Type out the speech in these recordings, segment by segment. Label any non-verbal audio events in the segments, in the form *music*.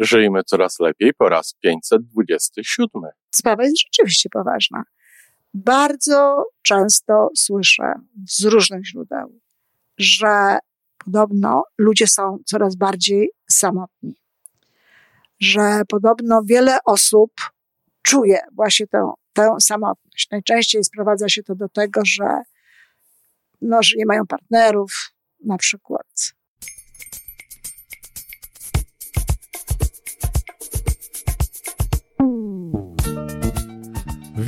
Żyjmy coraz lepiej po raz 527. Sprawa jest rzeczywiście poważna. Bardzo często słyszę z różnych źródeł, że podobno ludzie są coraz bardziej samotni. Że podobno wiele osób czuje właśnie tę, tę samotność. Najczęściej sprowadza się to do tego, że, no, że nie mają partnerów, na przykład.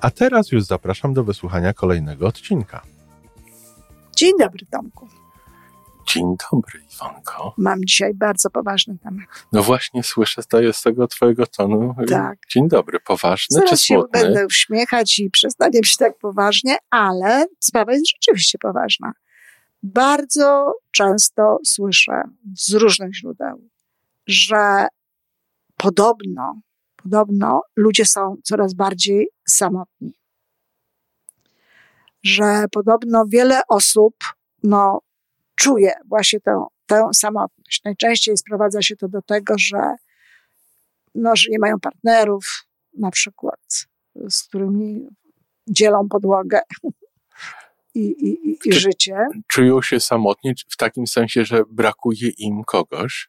A teraz już zapraszam do wysłuchania kolejnego odcinka. Dzień dobry, Tomku. Dzień dobry, Iwonko. Mam dzisiaj bardzo poważny temat. No właśnie słyszę to z tego twojego tonu. Tak. Dzień dobry, poważny Zaraz czy się smutny? będę uśmiechać i przestanie się tak poważnie, ale sprawa jest rzeczywiście poważna. Bardzo często słyszę z różnych źródeł, że podobno, podobno ludzie są coraz bardziej samotni. Że podobno wiele osób, no, czuje właśnie tę, tę samotność. Najczęściej sprowadza się to do tego, że, no, że nie mają partnerów, na przykład, z którymi dzielą podłogę *laughs* i, i, i, i życie. Czują się samotni w takim sensie, że brakuje im kogoś?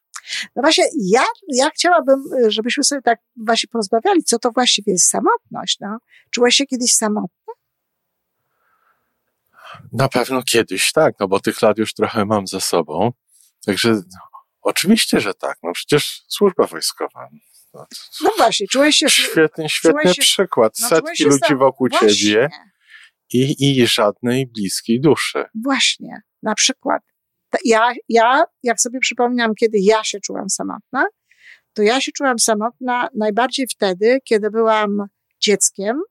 No właśnie, ja, ja chciałabym, y, żebyśmy sobie tak właśnie porozmawiali, co to właściwie jest samotność. No. Czułaś się kiedyś samotna? Na pewno kiedyś tak, no bo tych lat już trochę mam za sobą. Także no, oczywiście, że tak. No przecież służba wojskowa. No, No właśnie, czułeś się... *laughs* Świetny, świetny czułeś się- przykład. no, czułeś Setki ludzi sam- wokół właśnie, ciebie i, i żadnej bliskiej duszy. Właśnie, na przykład. Ja, ja, jak sobie przypominam, kiedy ja się czułam samotna, to ja się czułam samotna najbardziej wtedy, kiedy byłam dzieckiem,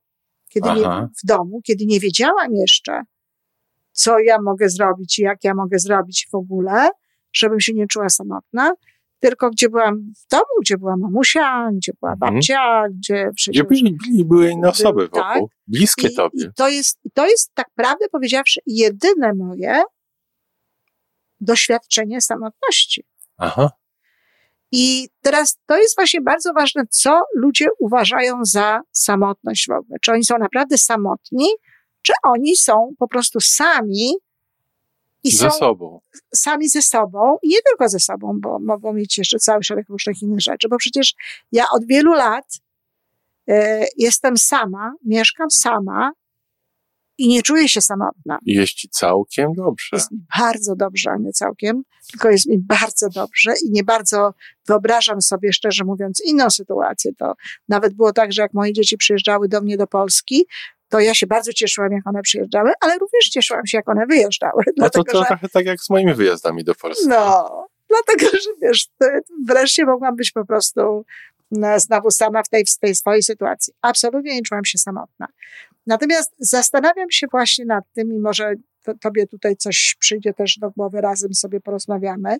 kiedy nie, w domu, kiedy nie wiedziałam jeszcze, co ja mogę zrobić i jak ja mogę zrobić w ogóle, żebym się nie czuła samotna, tylko gdzie byłam w domu, gdzie była mamusia, gdzie była Mhm. babcia, gdzie przecież... Gdzie byli, były inne osoby tak. wokół, bliskie I, tobie. I to jest, to jest tak prawdę powiedziawszy jedyne moje doświadczenie samotności. Aha. I teraz to jest właśnie bardzo ważne, co ludzie uważają za samotność w ogóle. Czy oni są naprawdę samotni, czy oni są po prostu sami i Ze są sobą. sami ze sobą i nie tylko ze sobą, bo mogą mieć jeszcze cały szereg różnych innych rzeczy, bo przecież ja od wielu lat e, jestem sama, mieszkam sama i nie czuję się samotna. Jest ci całkiem dobrze. Jest mi bardzo dobrze, a nie całkiem, tylko jest mi bardzo dobrze i nie bardzo wyobrażam sobie, szczerze mówiąc, inną sytuację. To nawet było tak, że jak moje dzieci przyjeżdżały do mnie do Polski, to ja się bardzo cieszyłam, jak one przyjeżdżały, ale również cieszyłam się, jak one wyjeżdżały. No to, dlatego, to że trochę tak jak z moimi wyjazdami do Polski. no, dlatego, że wiesz, to wreszcie mogłam być po prostu no, znowu sama w tej, w tej swojej sytuacji. Absolutnie nie czułam się samotna. Natomiast zastanawiam się właśnie nad tym i może to, tobie tutaj coś przyjdzie też do głowy, razem sobie porozmawiamy.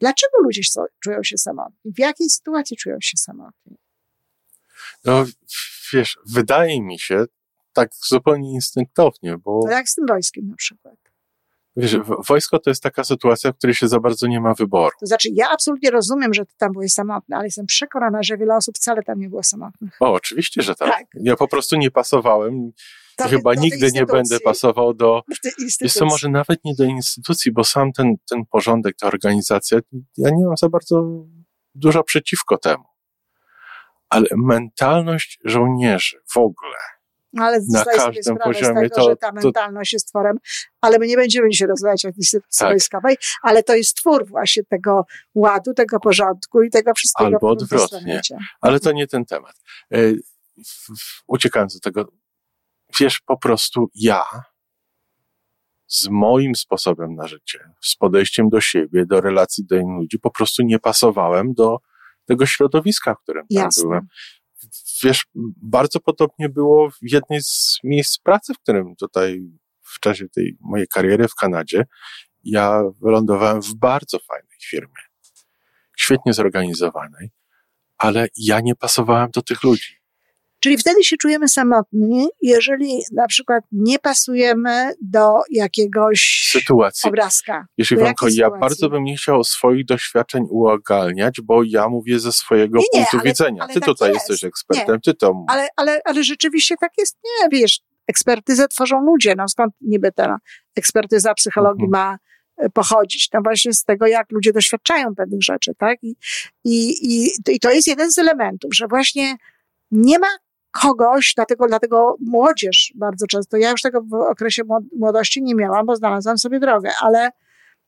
Dlaczego ludzie są, czują się samotni? W jakiej sytuacji czują się samotni? No wiesz, wydaje mi się tak zupełnie instynktownie, bo No jak z tym wojskiem na przykład. Wiesz, wo- wojsko to jest taka sytuacja, w której się za bardzo nie ma wyboru. To znaczy, ja absolutnie rozumiem, że ty tam byłeś samotny, ale jestem przekonana, że wiele osób wcale tam nie było samotnych. O, oczywiście, że tak. Tak. Ja po prostu nie pasowałem. To- Chyba tej nigdy nie będę pasował do, instytucji. co, może nawet nie do instytucji, bo sam ten, ten porządek, ta organizacja, ja nie mam za bardzo dużo przeciwko temu. Ale mentalność żołnierzy w ogóle, No, ale zdaję sobie sprawę z tego, to- że ta to- mentalność jest tworem, ale my nie będziemy się rozmawiać o instytucji Tak. wojskowej, ale to jest twór właśnie tego ładu, tego porządku i tego wszystkiego. Albo odwrotnie. ale to nie ten temat. E, Uciekając do tego, wiesz, po prostu ja z moim sposobem na życie, z podejściem do siebie, do relacji do innych ludzi, po prostu nie pasowałem do tego środowiska, w którym tam Jasne. byłem. Wiesz, bardzo podobnie było w jednej z miejsc pracy, w którym tutaj w czasie tej mojej kariery w Kanadzie, ja wylądowałem w bardzo fajnej firmie, świetnie zorganizowanej, ale ja nie pasowałem do tych ludzi. Czyli wtedy się czujemy samotni, jeżeli na przykład nie pasujemy do jakiegoś Sytuacji. obrazka. Iwanko, jakiej ja bardzo bym nie chciał swoich doświadczeń uogalniać, bo ja mówię ze swojego Nie, nie, punktu ale- widzenia. ale Ty tak tutaj jest. jesteś ekspertem, ty to Ale, ale, ale rzeczywiście tak jest, nie wiesz, ekspertyzę tworzą ludzie, no skąd niby ta ekspertyza psychologii Mhm. ma e, pochodzić? No właśnie z tego, jak ludzie doświadczają pewnych rzeczy, tak? I, i, I to jest jeden z elementów, że właśnie nie ma kogoś, dlatego, dlatego młodzież bardzo często, ja już tego w okresie młod- młodości nie miałam, bo znalazłam sobie drogę, ale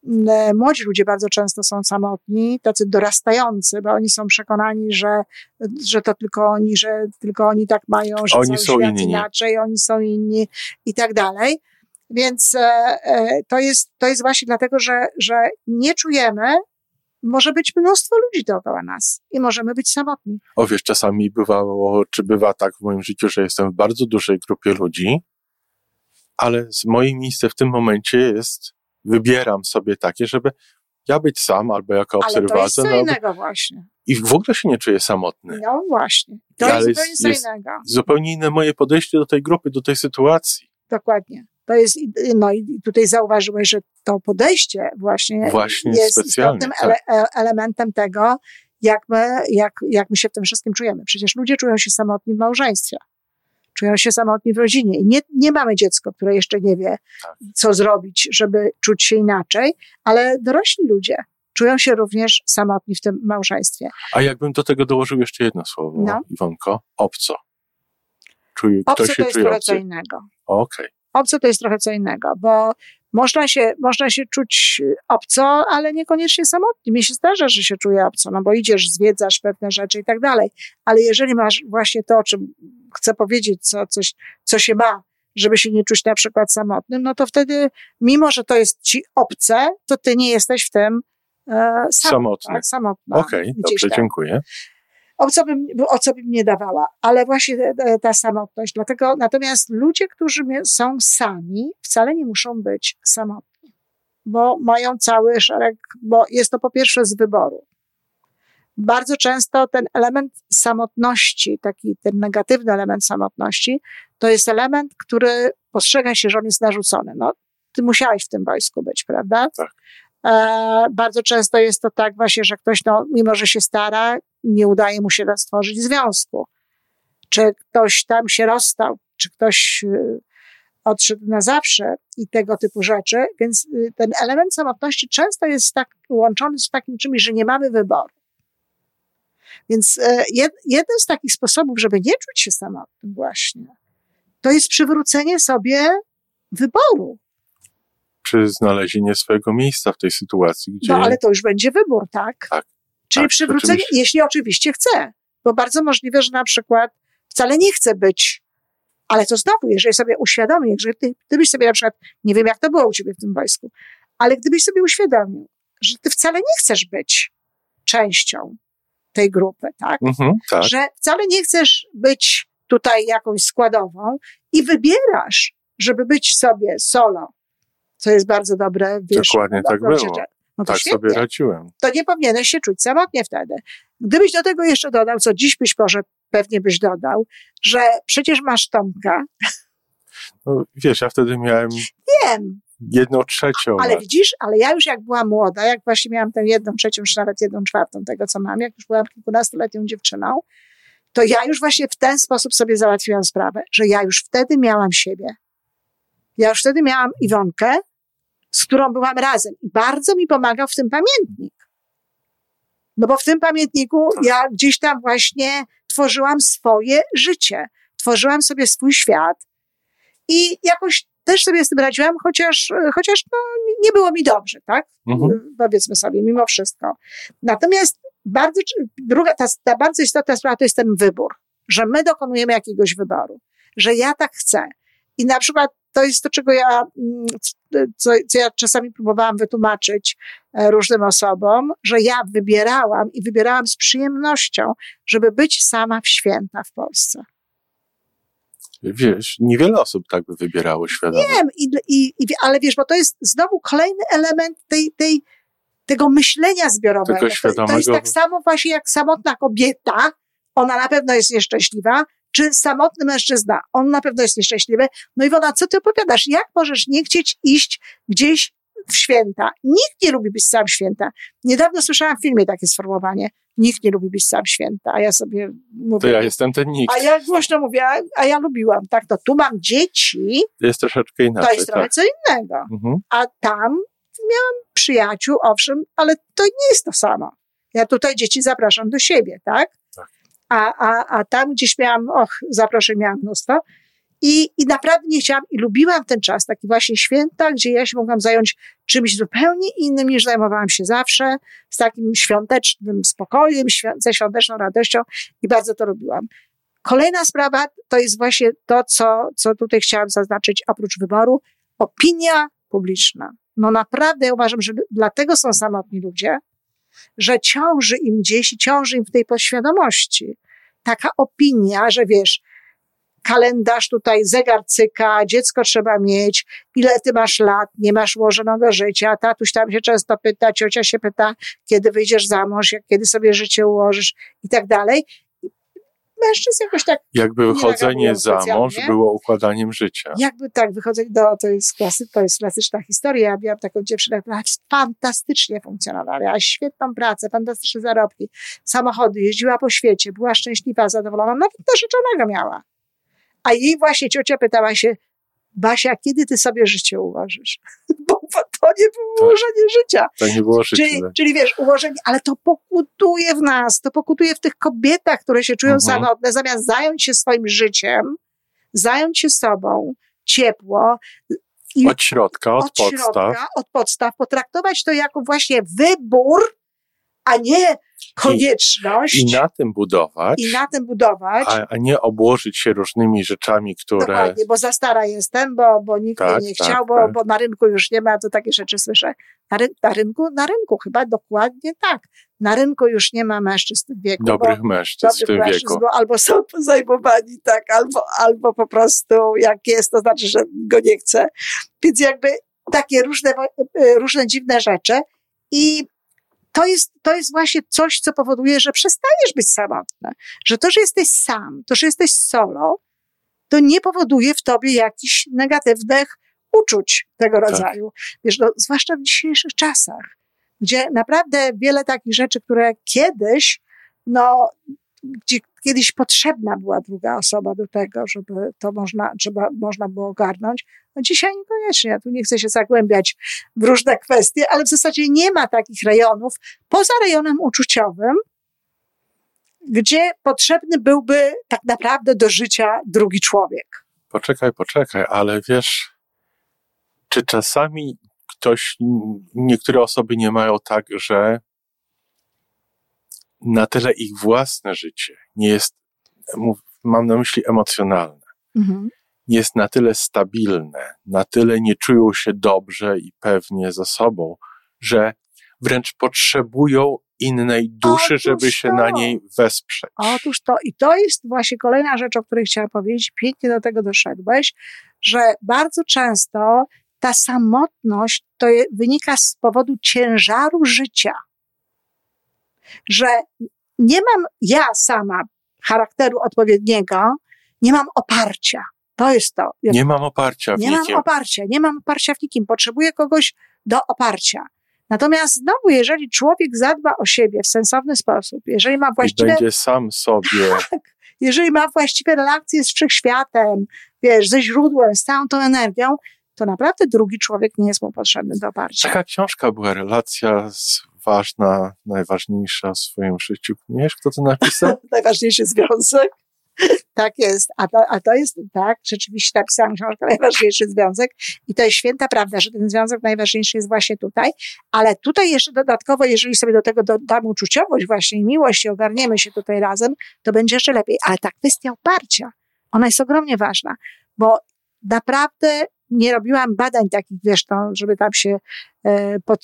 mm, e, młodzi ludzie bardzo często są samotni, tacy dorastający, bo oni są przekonani, że, że to tylko oni, że tylko oni tak mają, że Oni są inni. inaczej, oni są inni i tak dalej. Więc e, e, to, jest, to jest właśnie dlatego, że, że nie czujemy, może być mnóstwo ludzi dookoła nas i możemy być samotni. O wiesz, czasami bywało, czy bywa tak w moim życiu, że jestem w bardzo dużej grupie ludzi, ale z moje miejsce w tym momencie jest, wybieram sobie takie, żeby ja być sam albo jako Ale to jest obserwator, co no, innego właśnie. i w ogóle się nie czuję samotny. No właśnie. To Ale jest jest- zupełnie jest- innego. Zupełnie inne moje podejście do tej grupy, do tej sytuacji. Dokładnie. To jest, no i tutaj zauważyłeś, że to podejście właśnie, Właśnie jest istotnym tak. ele, e- elementem tego, jak my, jak, jak my się w tym wszystkim czujemy. Przecież ludzie czują się samotni w małżeństwie. Czują się samotni w rodzinie. I nie, nie mamy dziecko, które jeszcze nie wie, Tak. co zrobić, żeby czuć się inaczej, ale dorośli ludzie czują się również samotni w tym małżeństwie. A jakbym do tego dołożył jeszcze jedno słowo, No. Iwonko, obco. Czuję, ktoś Obco się to jest czuje co innego. Okej. Obco to jest trochę co innego, bo można się, można się czuć obco, ale niekoniecznie samotnie. Mi się zdarza, że się czuję obco, no bo idziesz, zwiedzasz pewne rzeczy i tak dalej. Ale jeżeli masz właśnie to, o czym chcę powiedzieć, co, coś, co się ma, żeby się nie czuć na przykład samotnym, no to wtedy, mimo że to jest ci obce, to ty nie jesteś w tym e, sam, Samotny. tak, samotna. Okej, Gdzieś dobrze, tam dziękuję. O co bym, o co bym nie dawała, ale właśnie ta, samotność. Dlatego, natomiast ludzie, którzy są sami, wcale nie muszą być samotni, bo mają cały szereg, bo jest to po pierwsze z wyboru. Bardzo często ten element samotności, taki ten negatywny element samotności, to jest element, który postrzega się, że on jest narzucony. No, ty musiałeś w tym wojsku być, prawda? Tak. E, bardzo często jest to tak właśnie, że ktoś, no, mimo że się stara, nie udaje mu się stworzyć związku. Czy ktoś tam się rozstał, czy ktoś y, odszedł na zawsze i tego typu rzeczy. Więc y, ten element samotności często jest tak łączony z takim czymś, że nie mamy wyboru. Więc e, jed, jeden z takich sposobów, żeby nie czuć się samotnym właśnie, to jest przywrócenie sobie wyboru. Czy znalezienie swojego miejsca w tej sytuacji, gdzie No ale to już będzie wybór, tak? Tak. Czyli Tak, przywrócenie, oczywiście. jeśli oczywiście chce, bo bardzo możliwe, że na przykład wcale nie chce być, ale to znowu, jeżeli sobie uświadomi, jeżeli ty, gdybyś sobie na przykład, nie wiem jak to było u ciebie w tym wojsku, ale gdybyś sobie uświadomił, że ty wcale nie chcesz być częścią tej grupy, tak? Mhm, tak. Że wcale nie chcesz być tutaj jakąś składową i wybierasz, żeby być sobie solo, co jest bardzo dobre, wiesz. Dokładnie tak było. No tak świetnie sobie radziłem. to nie powinieneś się czuć samotnie wtedy. Gdybyś do tego jeszcze dodał, co dziś być może pewnie byś dodał, że przecież masz Tomka. No, wiesz, ja wtedy miałem Wiem, jedną trzecią. ale widzisz, ale ja już jak byłam młoda, jak właśnie miałam tę jedną trzecią, czy nawet jedną czwartą tego, co mam, jak już byłam kilkunastoletnią dziewczyną, to ja już właśnie w ten sposób sobie załatwiłam sprawę, że ja już wtedy miałam siebie. Ja już wtedy miałam Iwonkę, z którą byłam razem i bardzo mi pomagał w tym pamiętnik. No bo w tym pamiętniku ja gdzieś tam właśnie tworzyłam swoje życie, tworzyłam sobie swój świat i jakoś też sobie z tym radziłam, chociaż, chociaż no, nie było mi dobrze, tak? Mhm. Powiedzmy sobie, mimo wszystko. Natomiast bardzo, druga, ta, ta bardzo istotna sprawa to jest ten wybór, że my dokonujemy jakiegoś wyboru, że ja tak chcę. I na przykład to jest to, czego ja, mm, co, co ja czasami próbowałam wytłumaczyć e, różnym osobom, że ja wybierałam i wybierałam z przyjemnością, żeby być sama w święta w Polsce. Wiesz, niewiele osób tak by wybierało świadomie. Wiem, i, i, i, ale wiesz, bo to jest znowu kolejny element tej, tej, tego myślenia zbiorowego. Tego świadomego... To jest tak samo właśnie jak samotna kobieta, ona na pewno jest nieszczęśliwa, czy samotny mężczyzna, on na pewno jest nieszczęśliwy. No Iwona, co ty opowiadasz? Jak możesz nie chcieć iść gdzieś w święta? Nikt nie lubi być sam święta. Niedawno słyszałam w filmie takie sformułowanie. Nikt nie lubi być sam święta, a ja sobie mówię. To ja jestem ten nikt. A ja głośno mówię, a, a ja lubiłam. Tak, to tu mam dzieci. To jest troszeczkę inaczej. To jest trochę tak. co innego. Mhm. A tam miałam przyjaciół, owszem, ale to nie jest to samo. Ja tutaj dzieci zapraszam do siebie, tak? A, a, a tam gdzieś miałam, och, zaproszeń miałam mnóstwo. I, I naprawdę nie chciałam i lubiłam ten czas, taki właśnie święta, gdzie ja się mogłam zająć czymś zupełnie innym niż zajmowałam się zawsze, z takim świątecznym spokojem, ze świąteczną radością i bardzo to lubiłam. Kolejna sprawa to jest właśnie to, co, co tutaj chciałam zaznaczyć oprócz wyboru. Opinia publiczna. No naprawdę uważam, że dlatego są samotni ludzie, że ciąży im gdzieś i ciąży im w tej podświadomości taka opinia, że wiesz, kalendarz tutaj, zegar cyka, dziecko trzeba mieć, ile ty masz lat, nie masz ułożonego życia, tatuś tam się często pyta, ciocia się pyta, kiedy wyjdziesz za mąż, kiedy sobie życie ułożysz i tak dalej. Mężczyzn jakoś tak. Jakby wychodzenie za mąż było układaniem życia. Jakby tak, wychodzenie, no, to jest klasy, to jest klasyczna historia. Ja miałam taką dziewczynę, która fantastycznie funkcjonowała, miała świetną pracę, fantastyczne zarobki, samochody, jeździła po świecie, była szczęśliwa, zadowolona, nawet narzeczonego miała. A jej właśnie ciocia pytała się, Basia, kiedy ty sobie życie ułożysz? *laughs* Bo to nie było tak. ułożenie życia. To nie było życie. Czyli, czyli wiesz, ułożenie, ale to pokutuje w nas, to pokutuje w tych kobietach, które się czują mhm. samotne, zamiast zająć się swoim życiem, zająć się sobą, ciepło. I od środka, od, od podstaw. Środka, od podstaw, potraktować to jako właśnie wybór, a nie konieczność. I, I, na tym budować. I na tym budować. A, a, nie obłożyć się różnymi rzeczami, które. Dokładnie, bo za stara jestem, bo, bo nikt tak, mnie nie tak, chciał, bo, tak. bo na rynku już nie ma, to takie rzeczy słyszę. Na, ry na, rynku, na rynku chyba dokładnie tak. Na rynku już nie ma mężczyzn w wieku. Dobrych mężczyzn dobrych w tym mężczyzn, wieku. Bo albo są zajmowani, tak, albo, albo po prostu jak jest, to znaczy, że go nie chce. Więc jakby takie różne, e, różne dziwne rzeczy. I to jest, to jest właśnie coś, co powoduje, że przestajesz być samotny. Że to, że jesteś sam, to, że jesteś solo, to nie powoduje w tobie jakichś negatywnych uczuć tego tak. rodzaju. Wiesz, no, zwłaszcza w dzisiejszych czasach, gdzie naprawdę wiele takich rzeczy, które kiedyś, no, gdzie kiedyś potrzebna była druga osoba do tego, żeby to można, żeby można było ogarnąć. No dzisiaj niekoniecznie. Ja tu nie chcę się zagłębiać w różne kwestie, ale w zasadzie nie ma takich rejonów poza rejonem uczuciowym, gdzie potrzebny byłby tak naprawdę do życia drugi człowiek. Poczekaj, poczekaj, ale wiesz, czy czasami ktoś, niektóre osoby nie mają tak, że na tyle ich własne życie nie jest, mam na myśli emocjonalne, mhm. nie jest na tyle stabilne, na tyle nie czują się dobrze i pewnie ze sobą, że wręcz potrzebują innej duszy, Otóż żeby się to. na niej wesprzeć. Otóż to. I to jest właśnie kolejna rzecz, o której chciałam powiedzieć. Pięknie do tego doszedłeś, że bardzo często ta samotność to wynika z powodu ciężaru życia że nie mam ja sama charakteru odpowiedniego, nie mam oparcia. To jest to. Nie mam oparcia w Nie nikim. mam oparcia, nie mam oparcia w nikim. Potrzebuję kogoś do oparcia. Natomiast znowu, jeżeli człowiek zadba o siebie w sensowny sposób, jeżeli ma właściwe... I będzie sam sobie... *laughs* Tak, jeżeli ma właściwe relacje z wszechświatem, wiesz, ze źródłem, z całą tą energią, to naprawdę drugi człowiek nie jest mu potrzebny do oparcia. Taka książka była, relacja z ważna, najważniejsza w swoim życiu. Nie wiesz, kto to napisał? *laughs* Najważniejszy związek. *laughs* Tak jest. A to, a to jest, tak, rzeczywiście napisałam książkę Najważniejszy Związek i to jest święta prawda, że ten związek najważniejszy jest właśnie tutaj, ale tutaj jeszcze dodatkowo, jeżeli sobie do tego dodamy uczuciowość właśnie i miłość i ogarniemy się tutaj razem, to będzie jeszcze lepiej. Ale ta kwestia oparcia, ona jest ogromnie ważna, bo naprawdę nie robiłam badań takich, wiesz, no, żeby tam się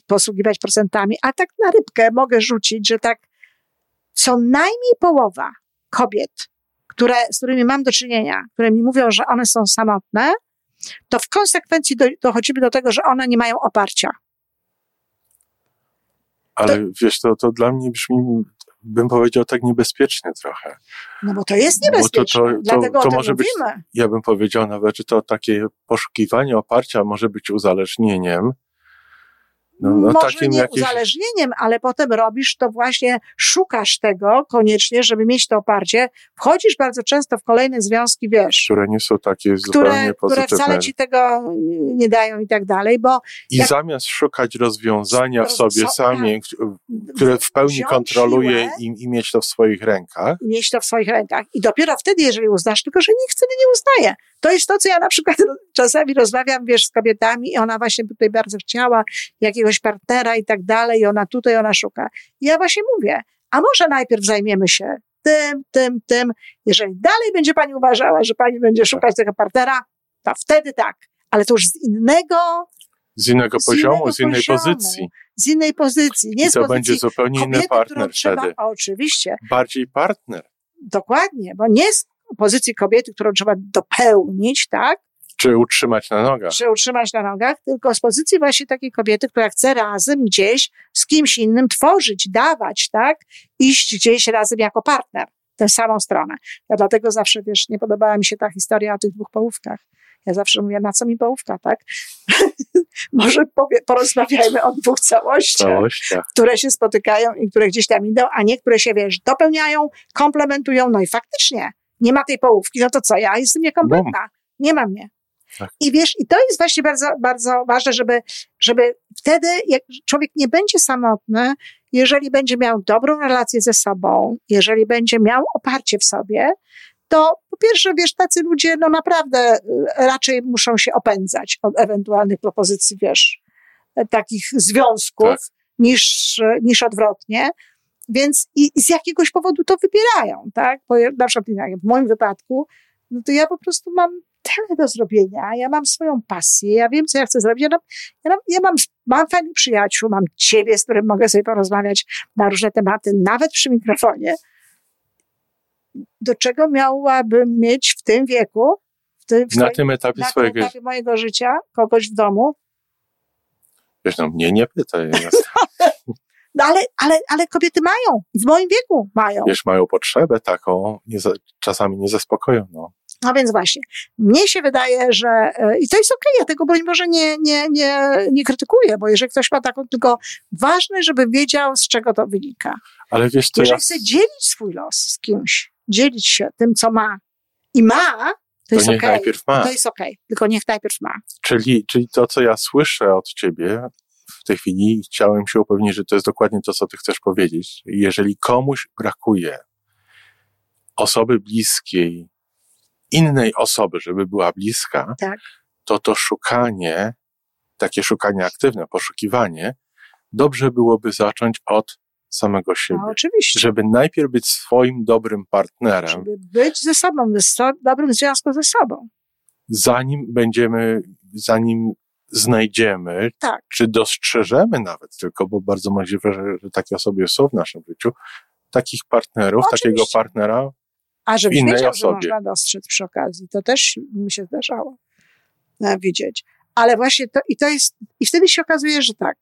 posługiwać procentami, a tak na rybkę mogę rzucić, że tak co najmniej połowa kobiet, które, z którymi mam do czynienia, które mi mówią, że one są samotne, to w konsekwencji do, dochodzimy do tego, że one nie mają oparcia. Ale to, wiesz, to, to dla mnie brzmi, bym powiedział, tak niebezpiecznie trochę. No bo to jest niebezpieczne, to, to, dlatego to, to może mówimy. być, ja bym powiedział nawet, że to takie poszukiwanie oparcia może być uzależnieniem, no, no Może nie jakieś... uzależnieniem, ale potem robisz to właśnie, szukasz tego koniecznie, żeby mieć to oparcie. Wchodzisz bardzo często w kolejne związki, wiesz. Które nie są takie które, zupełnie pozytywne. Które wcale ci tego nie dają i tak dalej, bo... I jak... zamiast szukać rozwiązania w sobie so, sami, które w pełni kontroluje i, i, mieć to w swoich rękach. Mieć to w swoich rękach. I dopiero wtedy, jeżeli uznasz, tylko że nikt wtedy nie uznaje. To jest to, co ja na przykład *laughs* czasami rozmawiam, wiesz, z kobietami i ona właśnie tutaj bardzo chciała jakiegoś partnera i tak dalej, ona tutaj, ona szuka. I ja właśnie mówię, a może najpierw zajmiemy się tym, tym, tym. Jeżeli dalej będzie pani uważała, że pani będzie szukać tego partnera, to wtedy tak. Ale to już z innego z innego z poziomu, innego z innej poziomu, pozycji. Z innej pozycji. Nie I to będzie zupełnie kobiety, inny partner trzeba, wtedy. Oczywiście. Bardziej partner. Dokładnie, bo nie z pozycji kobiety, którą trzeba dopełnić, tak? Czy utrzymać na nogach. Czy utrzymać na nogach, tylko z pozycji właśnie takiej kobiety, która chce razem gdzieś z kimś innym tworzyć, dawać, tak? Iść gdzieś razem jako partner, tę samą stronę. Ja dlatego zawsze, wiesz, nie podobała mi się ta historia o tych dwóch połówkach. Ja zawsze mówię, na co mi połówka, tak? *laughs* Może powie, porozmawiajmy o dwóch całościach, całościach, które się spotykają i które gdzieś tam idą, a niektóre się, wiesz, dopełniają, komplementują, no i faktycznie nie ma tej połówki, no to co, ja jestem niekompletna. Nie ma mnie. Tak. I wiesz, i to jest właśnie bardzo, bardzo ważne, żeby, żeby wtedy jak człowiek nie będzie samotny, jeżeli będzie miał dobrą relację ze sobą, jeżeli będzie miał oparcie w sobie, to po pierwsze, wiesz, tacy ludzie, no naprawdę y, raczej muszą się opędzać od ewentualnych propozycji, wiesz, takich związków, tak. niż, niż odwrotnie. Więc i, i z jakiegoś powodu to wybierają, tak? Bo na przykład w moim wypadku, no to ja po prostu mam tyle do zrobienia, ja mam swoją pasję, ja wiem, co ja chcę zrobić, ja, mam, ja, mam, ja mam, mam fajnych przyjaciół, mam ciebie, z którym mogę sobie porozmawiać na różne tematy, nawet przy mikrofonie. Do czego miałabym mieć w tym wieku, w tym, w na tym etapie na swojego tym etapie mojego życia, kogoś w domu? Wiesz, no mnie nie pytaj. *laughs* No ale, ale, ale kobiety mają, w moim wieku mają. Wiesz, mają potrzebę taką, nie, czasami niezaspokojoną. No więc właśnie, mnie się wydaje, że e, i to jest okej, okay, ja tego broń Boże nie, nie, nie, nie krytykuję, bo jeżeli ktoś ma taką, tylko ważne, żeby wiedział, z czego to wynika. Ale wiesz co, Jeżeli ja... chce dzielić swój los z kimś, dzielić się tym, co ma i ma, to, to jest okej. Okay. To jest okej, okay, tylko niech najpierw ma. Czyli, czyli to, co ja słyszę od ciebie, w tej chwili chciałem się upewnić, że to jest dokładnie to, co ty chcesz powiedzieć. Jeżeli komuś brakuje osoby bliskiej, innej osoby, żeby była bliska, tak. to to szukanie, takie szukanie aktywne, poszukiwanie, dobrze byłoby zacząć od samego siebie. No, oczywiście. Żeby najpierw być swoim dobrym partnerem. Żeby być ze sobą, w dobrym związku ze sobą. Zanim będziemy, zanim znajdziemy, tak. czy dostrzeżemy nawet tylko, bo bardzo możliwe, że, takie osoby są w naszym życiu, takich partnerów, Oczywiście. takiego partnera A żebyś innej wiedział, osobie. że można dostrzec przy okazji. To też mi się zdarzało e, widzieć. Ale właśnie to, i to jest, i wtedy się okazuje, że tak,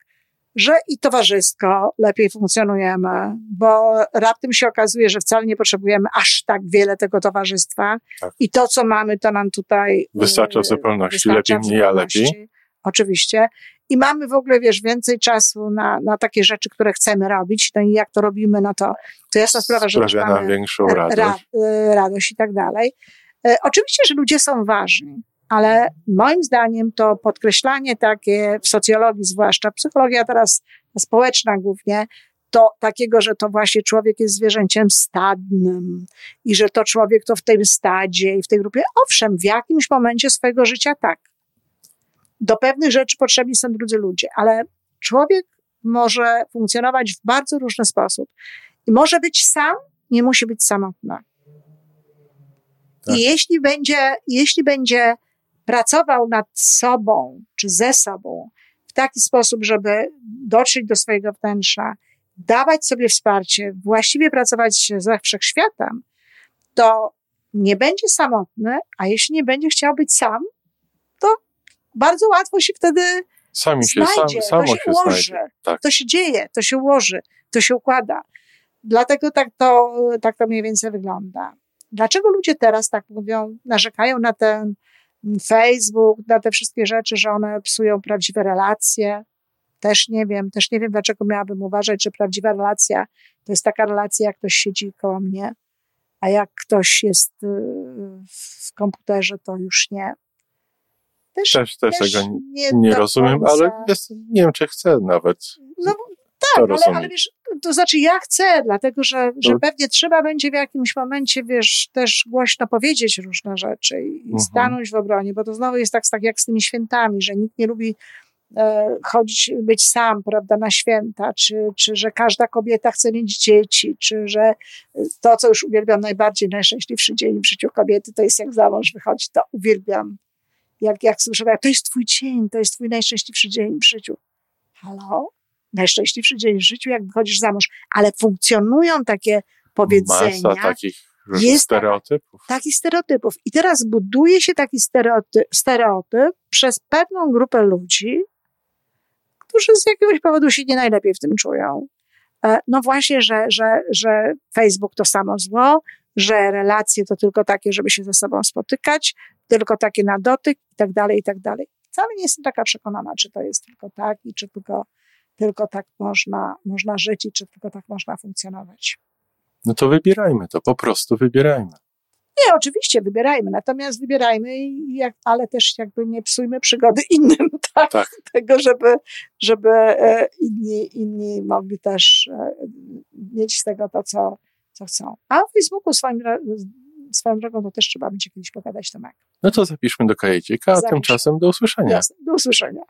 że i towarzysko lepiej funkcjonujemy, bo raptem się okazuje, że wcale nie potrzebujemy aż tak wiele tego towarzystwa tak. i to, co mamy, to nam tutaj wystarcza w e, zupełności, lepiej mniej, a lepiej oczywiście. I mamy w ogóle, wiesz, więcej czasu na, na takie rzeczy, które chcemy robić. No i jak to robimy, no to, to jasna sprawa, że Sprawia mamy większą radość. Ra, y, radość i tak dalej. E, oczywiście, że ludzie są ważni, ale moim zdaniem to podkreślanie takie w socjologii zwłaszcza, psychologia teraz społeczna głównie, to takiego, że to właśnie człowiek jest zwierzęciem stadnym i że to człowiek to w tym stadzie i w tej grupie. Owszem, w jakimś momencie swojego życia tak, do pewnych rzeczy potrzebni są drudzy ludzie, ale człowiek może funkcjonować w bardzo różny sposób. I może być sam, nie musi być samotny. Tak. I jeśli będzie, jeśli będzie pracował nad sobą czy ze sobą w taki sposób, żeby dotrzeć do swojego wnętrza, dawać sobie wsparcie, właściwie pracować ze wszechświatem, to nie będzie samotny, a jeśli nie będzie chciał być sam, bardzo łatwo się wtedy Sami się, znajdzie, sam, samo to się, się ułoży, znajdzie. Tak. to się dzieje, to się ułoży, to się układa. Dlatego tak to, tak to mniej więcej wygląda. Dlaczego ludzie teraz tak mówią, narzekają na ten Facebook, na te wszystkie rzeczy, że one psują prawdziwe relacje? Też nie wiem, też nie wiem, dlaczego miałabym uważać, że prawdziwa relacja to jest taka relacja, jak ktoś siedzi koło mnie, a jak ktoś jest y, w komputerze, to już nie. Też, też, też tego nie, nie rozumiem, końca. ale jest, nie wiem, czy chcę nawet. No tak, ale, ale wiesz, to znaczy ja chcę, dlatego że, że No. pewnie trzeba będzie w jakimś momencie, wiesz, też głośno powiedzieć różne rzeczy i, i Mhm. stanąć w obronie, bo to znowu jest tak, tak jak z tymi świętami, że nikt nie lubi e, chodzić, być sam, prawda, na święta, czy, czy że każda kobieta chce mieć dzieci, czy że e, to, co już uwielbiam najbardziej, najszczęśliwszy dzień w życiu kobiety, to jest jak za mąż wychodzi, to uwielbiam. Jak, jak słyszę, tak, to jest twój dzień, to jest twój najszczęśliwszy dzień w życiu. Halo? najszczęśliwszy dzień w życiu, jak wychodzisz za mąż. Ale funkcjonują takie powiedzenia, Masa takich Jest stereotypów. takich stereotypów. I teraz buduje się taki stereotyp, stereotyp przez pewną grupę ludzi, którzy z jakiegoś powodu się nie najlepiej w tym czują. E, No właśnie, że, że, że Facebook to samo zło, że relacje to tylko takie, żeby się ze sobą spotykać, tylko takie na dotyk i tak dalej, i tak dalej. Wcale nie jestem taka przekonana, czy to jest tylko tak i czy tylko, tylko tak można, można żyć i czy tylko tak można funkcjonować. No to wybierajmy to, po prostu wybierajmy. Nie, oczywiście wybierajmy, natomiast wybierajmy, jak, ale też jakby nie psujmy przygody *laughs* innym, tak? Tak. Tego, żeby, żeby e, inni, inni mogli też e, mieć z tego to, co, co chcą. A o Facebooku swoim, swoją drogą to też trzeba będzie kiedyś pogadać, Tomek. No to zapiszmy do kajecika, a Zapisz. tymczasem do usłyszenia. Jasne. Do usłyszenia.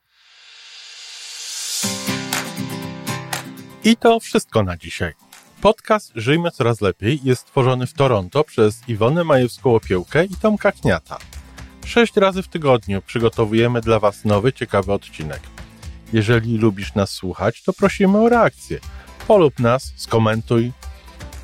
I to wszystko na dzisiaj. Podcast Żyjmy Coraz Lepiej jest stworzony w Toronto przez Iwonę Majewską-Opiełkę i Tomka Kniata. Sześć razy w tygodniu przygotowujemy dla Was nowy, ciekawy odcinek. Jeżeli lubisz nas słuchać, to prosimy o reakcję. Polub nas, skomentuj,